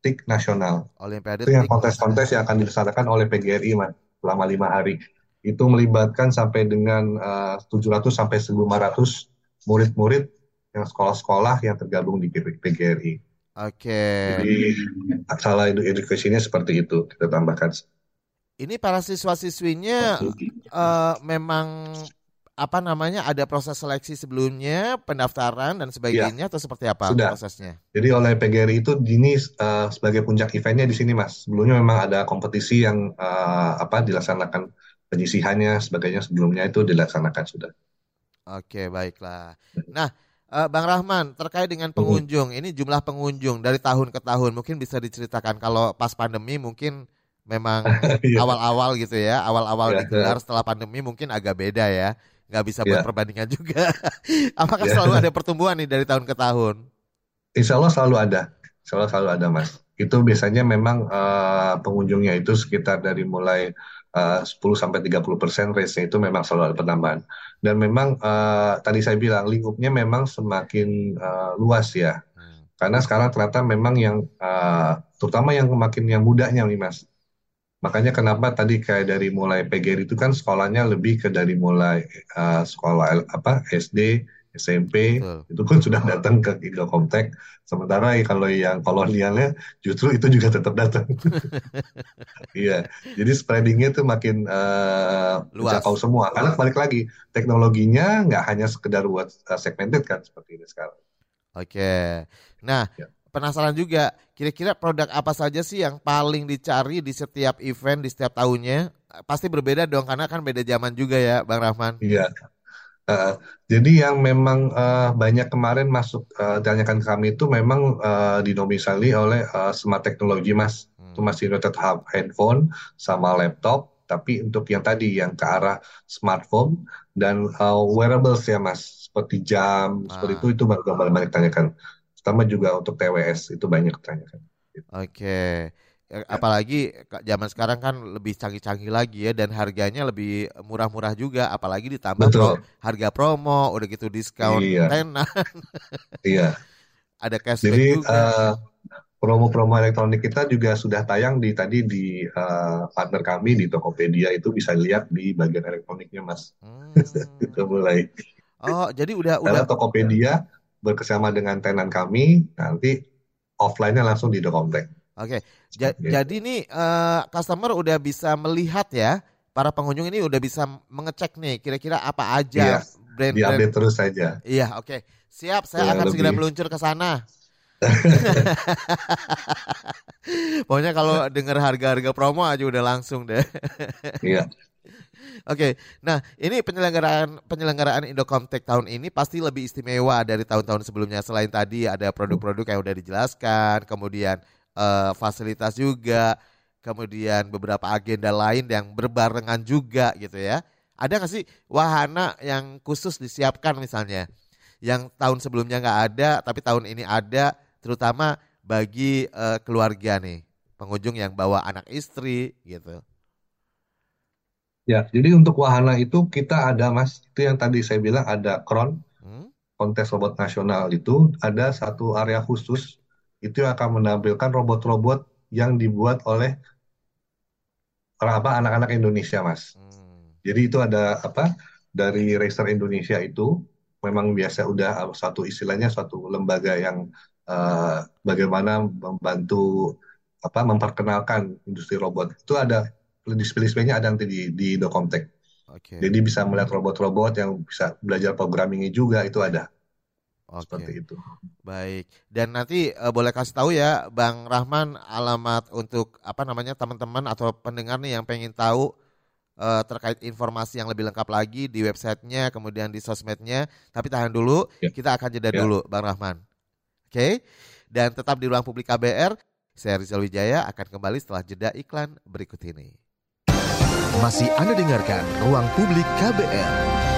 TIK Nasional. Olimpiade itu yang kontes-kontes yang akan dilaksanakan oleh PGRI mas selama lima hari. Itu melibatkan sampai dengan uh, 700 sampai 1.500 murid-murid yang sekolah-sekolah yang tergabung di PGRI. Oke. Jadi salah edukasinya seperti itu kita tambahkan. Ini para siswa-siswinya uh, memang apa namanya ada proses seleksi sebelumnya pendaftaran dan sebagainya ya, atau seperti apa sudah. prosesnya? Jadi oleh PGRI itu ini uh, sebagai puncak eventnya di sini mas. Sebelumnya memang ada kompetisi yang uh, apa dilaksanakan penyisihannya sebagainya sebelumnya itu dilaksanakan sudah. Oke baiklah. Nah Uh, Bang Rahman, terkait dengan pengunjung, ini jumlah pengunjung dari tahun ke tahun mungkin bisa diceritakan kalau pas pandemi mungkin memang iya. awal-awal gitu ya, awal-awal ya, digelar setelah pandemi mungkin agak beda ya, nggak bisa buat ya. perbandingan juga. Apakah ya. selalu ada pertumbuhan nih dari tahun ke tahun? Insya Allah selalu ada, Insya Allah selalu ada mas. Itu biasanya memang uh, pengunjungnya itu sekitar dari mulai uh, 10 sampai 30 persen range itu memang selalu ada penambahan. Dan memang uh, tadi saya bilang lingkupnya memang semakin uh, luas ya. Hmm. karena sekarang ternyata memang yang uh, terutama yang makin yang mudanya nih mas. Makanya kenapa tadi kayak dari mulai PGR itu kan sekolahnya lebih ke dari mulai uh, sekolah apa SD SMP Betul. itu pun sudah datang ke Indokomtek. Sementara kalau yang kolonialnya justru itu juga tetap datang. iya, jadi spreadingnya itu makin uh, Luas. semua. Karena balik lagi teknologinya nggak hanya sekedar buat uh, segmented kan seperti ini sekarang. Oke, nah ya. penasaran juga kira-kira produk apa saja sih yang paling dicari di setiap event di setiap tahunnya? Pasti berbeda dong karena kan beda zaman juga ya, Bang Rahman. Iya. Uh, jadi yang memang uh, banyak kemarin masuk uh, ditanyakan ke kami itu memang uh, dinomisali oleh uh, smart technology mas, hmm. itu masih hub handphone sama laptop, tapi untuk yang tadi yang ke arah smartphone dan uh, wearables ya mas, seperti jam, ah. seperti itu itu baru banyak tanyakan. Terutama juga untuk TWS itu banyak tanyakan. Oke. Okay. Ya, apalagi zaman sekarang kan lebih canggih-canggih lagi ya dan harganya lebih murah-murah juga. Apalagi ditambah pro, harga promo udah gitu diskon. Iya. tenan. Iya. Ada cashback jadi juga. Uh, promo-promo elektronik kita juga sudah tayang di tadi di uh, partner kami di Tokopedia. Itu bisa lihat di bagian elektroniknya mas. Hmm. kita mulai. Oh jadi udah karena udah. Tokopedia bersama dengan tenan kami nanti offline-nya langsung di Dokomplek Oke, ja gitu. jadi nih uh, customer udah bisa melihat ya, para pengunjung ini udah bisa mengecek nih kira-kira apa aja iya, brand brand. terus saja. Iya, oke. Okay. Siap, saya ya, akan lebih. segera meluncur ke sana. Pokoknya kalau dengar harga-harga promo aja udah langsung deh. iya. Oke, okay. nah ini penyelenggaraan penyelenggaraan Indocomtech tahun ini pasti lebih istimewa dari tahun-tahun sebelumnya. Selain tadi ada produk-produk yang udah dijelaskan, kemudian uh, fasilitas juga, kemudian beberapa agenda lain yang berbarengan juga gitu ya. Ada nggak sih wahana yang khusus disiapkan misalnya, yang tahun sebelumnya nggak ada tapi tahun ini ada, terutama bagi uh, keluarga nih, pengunjung yang bawa anak istri gitu. Ya, jadi untuk wahana itu kita ada Mas, itu yang tadi saya bilang ada KRON, Hmm? kontes robot nasional itu ada satu area khusus itu yang akan menampilkan robot-robot yang dibuat oleh apa anak-anak Indonesia, Mas. Jadi itu ada apa dari Racer Indonesia itu memang biasa udah satu istilahnya suatu lembaga yang eh, bagaimana membantu apa memperkenalkan industri robot. Itu ada display-displaynya ada nanti di di Docomtech. Oke. Jadi bisa melihat robot-robot yang bisa belajar programmingnya juga itu ada. Oke. Seperti itu. Baik. Dan nanti eh, boleh kasih tahu ya Bang Rahman alamat untuk apa namanya teman-teman atau pendengar nih yang pengen tahu eh, terkait informasi yang lebih lengkap lagi di websitenya kemudian di sosmednya. Tapi tahan dulu, kita akan jeda Ya. dulu Bang Rahman. Oke. Dan tetap di ruang publik KBR. Saya Rizal Wijaya akan kembali setelah jeda iklan berikut ini. Masih Anda dengarkan Ruang Publik KBR.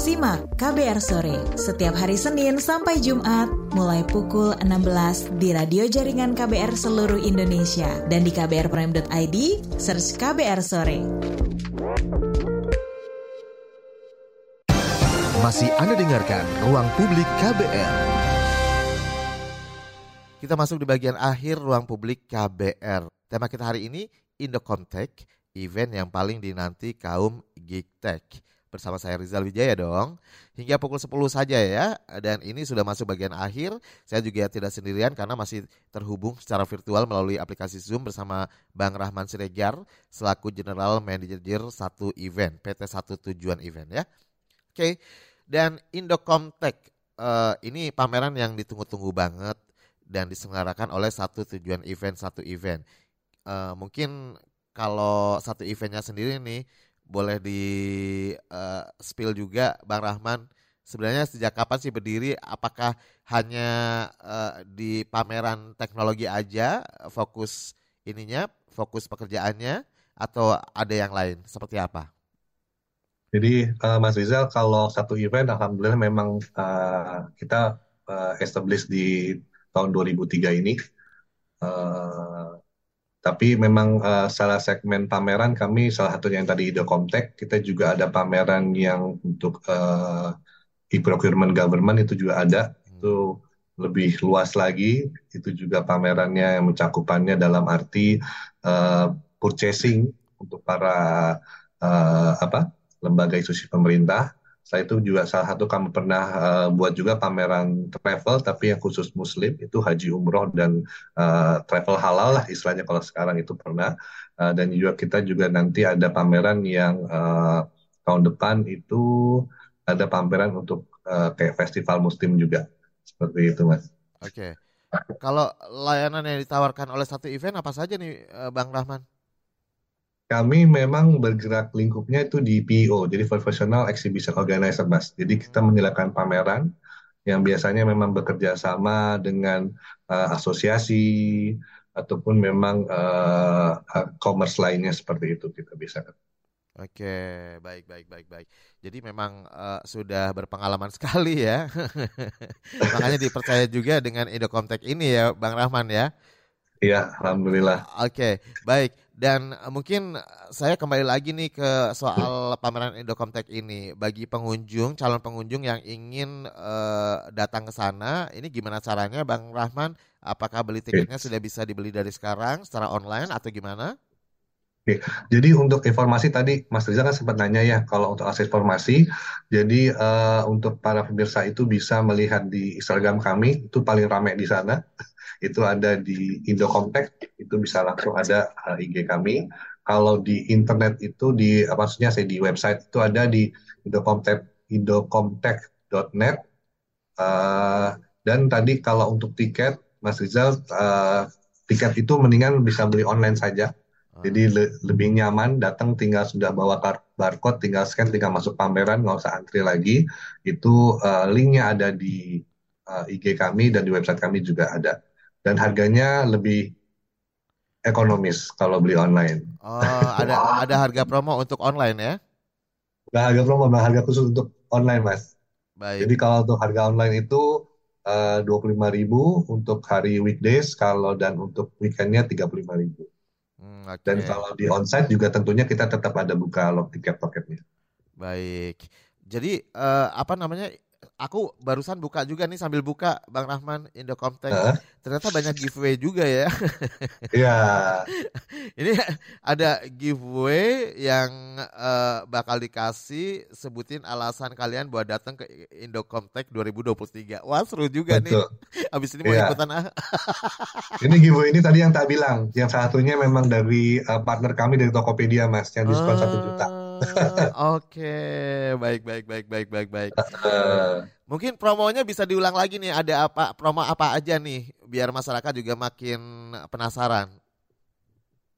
Simak KBR Sore setiap hari Senin sampai Jumat mulai pukul 16 di radio jaringan KBR seluruh Indonesia dan di kbrprime.id search KBR Sore. Masih Anda dengarkan Ruang Publik KBR. Kita masuk di bagian akhir ruang publik KBR. Tema kita hari ini Indocomtech, event yang paling dinanti kaum Geektech. Bersama saya Rizal Wijaya dong. Hingga pukul 10 saja ya. Dan ini sudah masuk bagian akhir. Saya juga tidak sendirian karena masih terhubung secara virtual melalui aplikasi Zoom bersama Bang Rahman Siregar selaku General Manager satu event, PT Satu Tujuan Event ya. Oke, dan Indocomtech eh, ini pameran yang ditunggu-tunggu banget dan diselenggarakan oleh satu tujuan event satu event. Eh, mungkin kalau satu eventnya sendiri nih boleh di eh, spill juga Bang Rahman. Sebenarnya sejak kapan sih berdiri? Apakah hanya eh, di pameran teknologi aja fokus ininya, fokus pekerjaannya atau ada yang lain? Seperti apa? Jadi eh, Mas Rizal kalau satu event alhamdulillah memang eh, kita eh, establish di tahun 2003 ini. Eh, tapi memang eh, salah segmen pameran kami salah satunya yang tadi Idocomtech, kita juga ada pameran yang untuk eh, e-procurement government itu juga ada. Itu lebih luas lagi. Itu juga pamerannya yang mencakupannya dalam arti eh, purchasing untuk para eh, apa lembaga institusi pemerintah. Setelah itu juga salah satu kami pernah eh, buat juga pameran travel tapi yang khusus muslim itu haji umroh dan eh, travel halal lah istilahnya kalau sekarang itu pernah. Eh, dan juga kita juga nanti ada pameran yang eh, tahun depan itu ada pameran untuk eh, kayak festival muslim juga. Seperti itu Mas. Oke. Kalau layanan yang ditawarkan oleh satu event apa saja nih Bang Rahman? Kami memang bergerak lingkupnya itu di PO, jadi Professional Exhibition Organizer, Mas. Jadi kita menyediakan pameran yang biasanya memang bekerja sama dengan eh, asosiasi ataupun memang eh, commerce lainnya seperti itu kita bisa. Oke, baik, baik, baik, baik. Jadi memang eh, sudah berpengalaman sekali ya. Makanya dipercaya juga dengan Indocomtech ini ya, Bang Rahman ya. Iya, alhamdulillah. Oke, baik. Dan eh, mungkin saya kembali lagi nih ke soal pameran Indocomtech ini. Bagi pengunjung, calon pengunjung yang ingin eh, datang ke sana, ini gimana caranya, Bang Rahman? Apakah beli tiketnya sudah bisa dibeli dari sekarang secara online atau gimana? Oke, jadi untuk informasi tadi Mas Rizal kan sempat nanya ya kalau untuk akses informasi, jadi eh, untuk para pemirsa itu bisa melihat di Instagram kami itu paling ramai di sana, itu ada di Indocomtech, itu bisa langsung ada eh, IG kami. Kalau di internet itu di apa maksudnya saya di website itu ada di Indocomtech indocomtech.net. Eh, dan tadi kalau untuk tiket Mas Rizal eh, tiket itu mendingan bisa beli online saja Jadi le- lebih nyaman datang tinggal sudah bawa barcode, tinggal scan, tinggal masuk pameran, nggak usah antri lagi. Itu eh, linknya ada di eh, IG kami dan di website kami juga ada. Dan harganya lebih ekonomis kalau beli online. Oh, ada ada harga promo untuk online ya? Nah, harga promo, nah, harga khusus untuk online, Mas. Baik. Jadi kalau untuk harga online itu eh, 25.000 untuk hari weekdays, kalau dan untuk weekendnya 35.000. Hmm, Dan oke. kalau di onsite juga tentunya kita tetap ada buka log tiket toketnya. Baik. Jadi eh, apa namanya? Aku barusan buka juga nih sambil buka Bang Rahman Indocomtech. Heeh. Ternyata banyak giveaway juga ya. Iya. Ini ada giveaway yang eh, bakal dikasih sebutin alasan kalian buat datang ke Indocomtech 2023. Wah, seru juga nih. Betul. Habis ini mau Iya. ikutan ah. Ini giveaway ini tadi yang tak bilang. Yang satunya memang dari eh, partner kami dari Tokopedia, Mas, yang diskon 1 juta. Oke, baik baik baik baik baik baik. Mungkin promonya bisa diulang lagi nih. Ada apa promo apa aja nih biar masyarakat juga makin penasaran.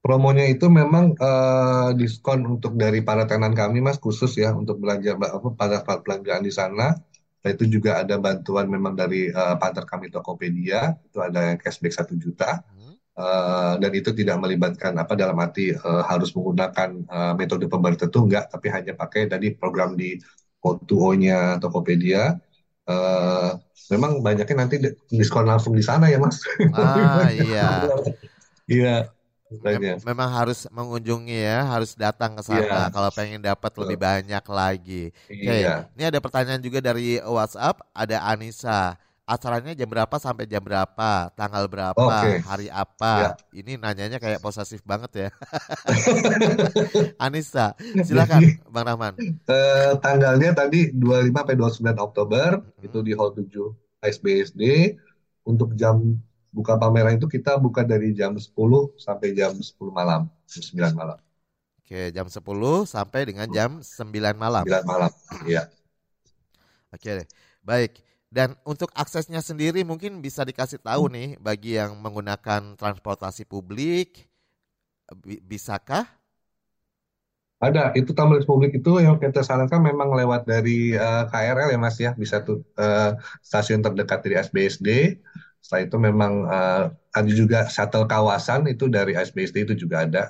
promonya itu memang eh, diskon untuk dari para tenan kami, Mas, khusus ya untuk belanja apa pada belanjaan di sana. Nah, itu juga ada bantuan memang dari eh, partner kami Tokopedia, itu ada yang cashback 1 juta. Eh, dan itu tidak melibatkan apa dalam arti eh, harus menggunakan eh, metode pembayar tertentu enggak, tapi hanya pakai tadi program di O2O-nya Tokopedia. Eh, memang banyaknya nanti di- diskon langsung di sana ya, Mas. Ah iya. Iya, Mem- memang harus mengunjungi ya, harus datang ke sana Iya. kalau pengen dapat lebih banyak lagi. Oke, Iya. ini ada pertanyaan juga dari WhatsApp, ada Anissa. Acaranya jam berapa sampai jam berapa? Tanggal berapa? Oke. Hari Ya. apa? Ini nanyanya kayak posesif banget ya. Anissa, silakan Bang Rahman. Eh, tanggalnya tadi 25 sampai 29 Oktober itu di Hall 7 ASBSD. Untuk jam buka pameran itu kita buka dari jam 10 sampai jam 10 malam, jam 9 malam. Oke, jam 10 sampai dengan jam 9 malam. 9 malam. Iya. Oke, baik. Dan untuk aksesnya sendiri mungkin bisa dikasih tahu nih bagi yang menggunakan transportasi publik, bi- bisakah? Ada, itu Taman Republik itu yang kita sarankan memang lewat dari eh, KRL ya Mas ya, bisa tuh eh, stasiun terdekat dari SBSD. Setelah itu memang eh, ada juga shuttle kawasan itu dari SBSD itu juga ada.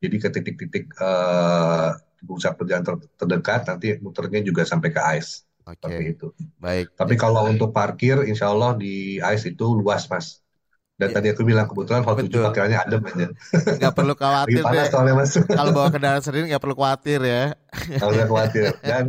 Jadi ke titik-titik eh, pusat perjalanan ter- terdekat nanti muternya juga sampai ke AIS. Seperti itu. Baik. Tapi kalau untuk parkir, insya Allah di AIS itu luas Mas. Dan tadi aku bilang kebetulan hall 7 parkirannya adem aja. Nggak perlu khawatir panas soalnya Mas. Kalau bawa kendaraan sendiri nggak perlu khawatir ya. Nggak usah khawatir. Dan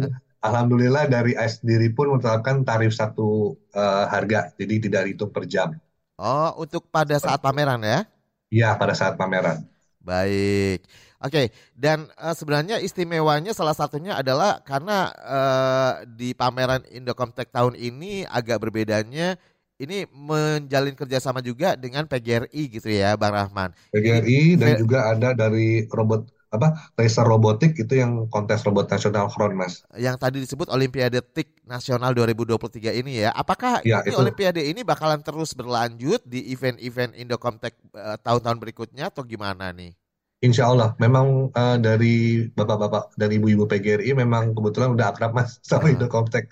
alhamdulillah dari AIS sendiri pun menerapkan tarif satu eh, harga, jadi tidak dihitung per jam. Oh, untuk pada saat pameran ya? Iya, pada saat pameran. Baik. Oke, dan eh, sebenarnya istimewanya salah satunya adalah karena eh, di pameran Indocomtech tahun ini agak berbedanya ini menjalin kerjasama juga dengan PGRI gitu ya, Bang Rahman. PGRI dan juga ada dari robot apa laser robotik itu yang kontes robot nasional front mas. yang tadi disebut Olimpiade TIK Nasional 2023 ini ya. Apakah Ya, ini itu. Olimpiade ini bakalan terus berlanjut di event-event Indocomtech eh, tahun-tahun berikutnya atau gimana nih? Insya Allah, memang eh, dari bapak-bapak dan ibu-ibu PGRI memang kebetulan udah akrab mas sama Indocomtech.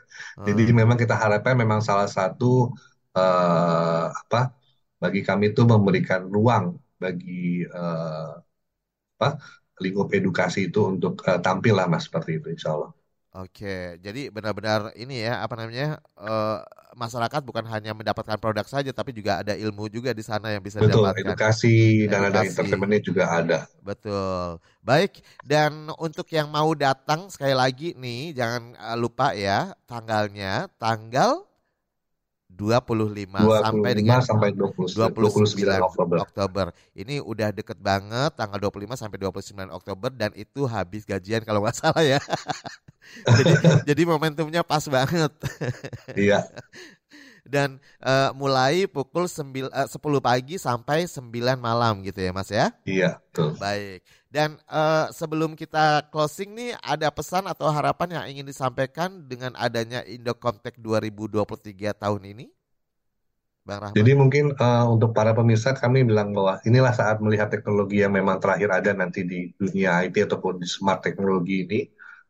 Jadi memang kita harapkan memang salah satu eh, apa bagi kami itu memberikan ruang bagi eh, apa lingkup edukasi itu untuk eh, tampil lah mas seperti itu Insya Allah. Oke, jadi benar-benar ini ya apa namanya eh, masyarakat bukan hanya mendapatkan produk saja, tapi juga ada ilmu juga di sana yang bisa Betul, didapatkan. edukasi dan ada Edukasi. entertainmentnya juga ada. Betul. Baik, dan untuk yang mau datang sekali lagi nih jangan eh, lupa ya tanggalnya tanggal 25, 25 sampai dengan sampai 20 29 Oktober. Oktober. Ini udah deket banget tanggal 25 sampai 29 Oktober dan itu habis gajian kalau nggak salah ya. jadi jadi momentumnya pas banget. Iya. Dan eh, mulai pukul 9, eh, 10 pagi sampai 9 malam gitu ya Mas ya. Iya, betul. Baik. Dan eh, sebelum kita closing nih ada pesan atau harapan yang ingin disampaikan dengan adanya Indocomtech 2023 tahun ini? Jadi mungkin uh, untuk para pemirsa kami bilang bahwa inilah saat melihat teknologi yang memang terakhir ada nanti di dunia IT ataupun di smart teknologi ini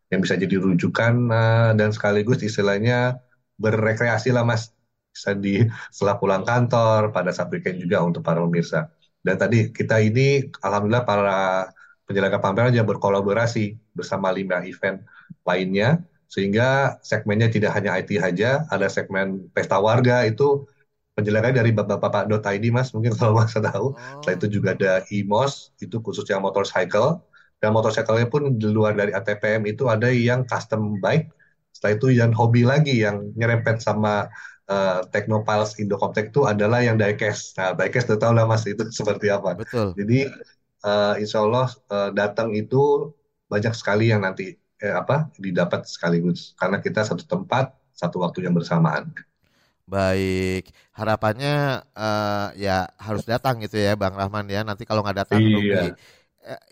yang bisa jadi rujukan uh, dan sekaligus istilahnya berrekreasi lah mas bisa di setelah pulang kantor pada saat weekend juga untuk para pemirsa. Dan tadi kita ini alhamdulillah para penyelenggara pameran juga berkolaborasi bersama lima event lainnya sehingga segmennya tidak hanya IT saja, ada segmen pesta warga itu penjelasannya dari bapak-bapak.id mas mungkin kalau mas tahu. Oh. Setelah itu juga ada IMOS itu khusus yang motorcycle dan motorcycle pun di luar dari ATPM itu ada yang custom bike. Setelah itu yang hobi lagi yang nyerempet sama uh, Technopiles Indocomtech itu adalah yang diecast. Nah, diecast udah tahu lah mas itu seperti apa. Betul. Jadi uh, insya Allah uh, datang itu banyak sekali yang nanti eh, apa didapat sekaligus karena kita satu tempat satu waktu yang bersamaan. Baik, harapannya uh, ya harus datang gitu ya, Bang Rahman ya. Nanti kalau nggak datang iya. rugi.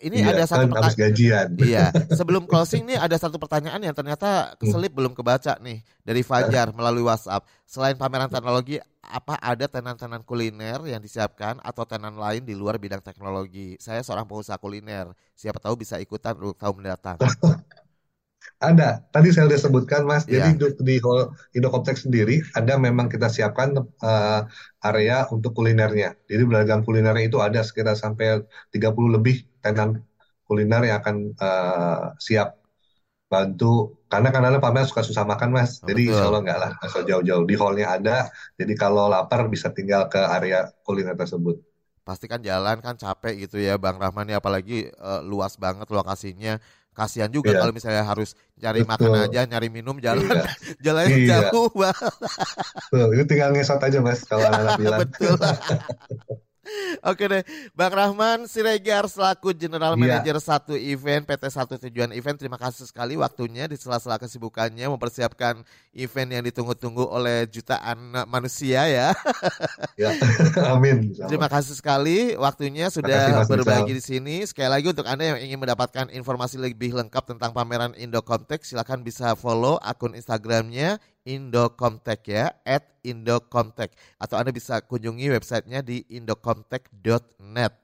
Ini iya, ada satu kan pertanyaan. Iya, sebelum closing nih ada satu pertanyaan yang ternyata keselip hmm. belum kebaca nih dari Fajar melalui WhatsApp. Selain pameran teknologi, apa ada tenan-tenan kuliner yang disiapkan atau tenan lain di luar bidang teknologi? Saya seorang pengusaha kuliner, siapa tahu bisa ikutan untuk tahun mendatang. Ada. Tadi saya sudah sebutkan, Mas. Yeah. Jadi di Indocoptex sendiri ada memang kita siapkan uh, area untuk kulinernya. Jadi beragam kulinernya itu ada sekitar sampai 30 lebih tenan kuliner yang akan uh, siap bantu karena kadang-kadang pamer suka susah makan mas oh, jadi insya Allah nggak lah asal jauh-jauh di hallnya ada jadi kalau lapar bisa tinggal ke area kuliner tersebut pasti kan jalan kan capek gitu ya Bang Rahman ya apalagi uh, luas banget lokasinya kasihan juga yeah. kalau misalnya harus cari Betul. makan aja, nyari minum jalan yeah. jalannya iya. jauh banget. Tuh, itu tinggal ngesot aja mas kalau anak-anak bilang. Betul. Oke deh, Bang Rahman Siregar selaku General iya. Manager satu event PT Satu Tujuan Event, terima kasih sekali waktunya di sela-sela kesibukannya mempersiapkan event yang ditunggu-tunggu oleh jutaan manusia ya. ya amin. Terima kasih sekali waktunya sudah kasih, berbagi di sini. Sekali lagi untuk anda yang ingin mendapatkan informasi lebih lengkap tentang pameran Indo Context, silakan bisa follow akun Instagramnya Indocomtech ya, at Indocomtech. Atau Anda bisa kunjungi websitenya di indocomtech.net.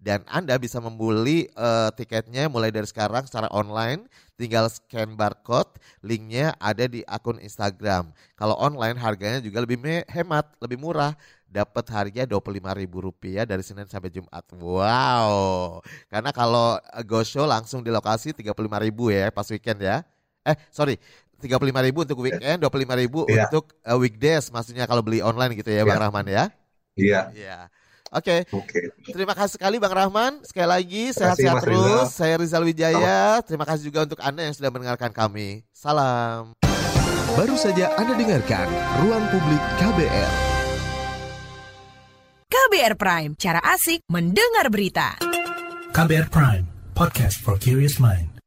Dan Anda bisa membeli uh, tiketnya mulai dari sekarang secara online. Tinggal scan barcode, linknya ada di akun Instagram. Kalau online harganya juga lebih hemat, lebih murah. Dapat harga Rp25.000 dari Senin sampai Jumat. Wow. Karena kalau go show langsung di lokasi Rp35.000 ya pas weekend ya. Eh sorry tiga puluh lima ribu untuk weekend, dua puluh lima ribu yeah. untuk uh, weekdays, maksudnya kalau beli online gitu ya, yeah. Bang Rahman ya? Iya. Iya. Oke. Okay. Okay. Terima kasih sekali Bang Rahman. Sekali lagi sehat-sehat terus. Rizal. Saya Rizal Wijaya. Terima kasih juga untuk Anda yang sudah mendengarkan kami. Salam. Baru saja Anda dengarkan Ruang Publik KBR. KBR Prime, cara asik mendengar berita. KBR Prime, podcast for curious mind.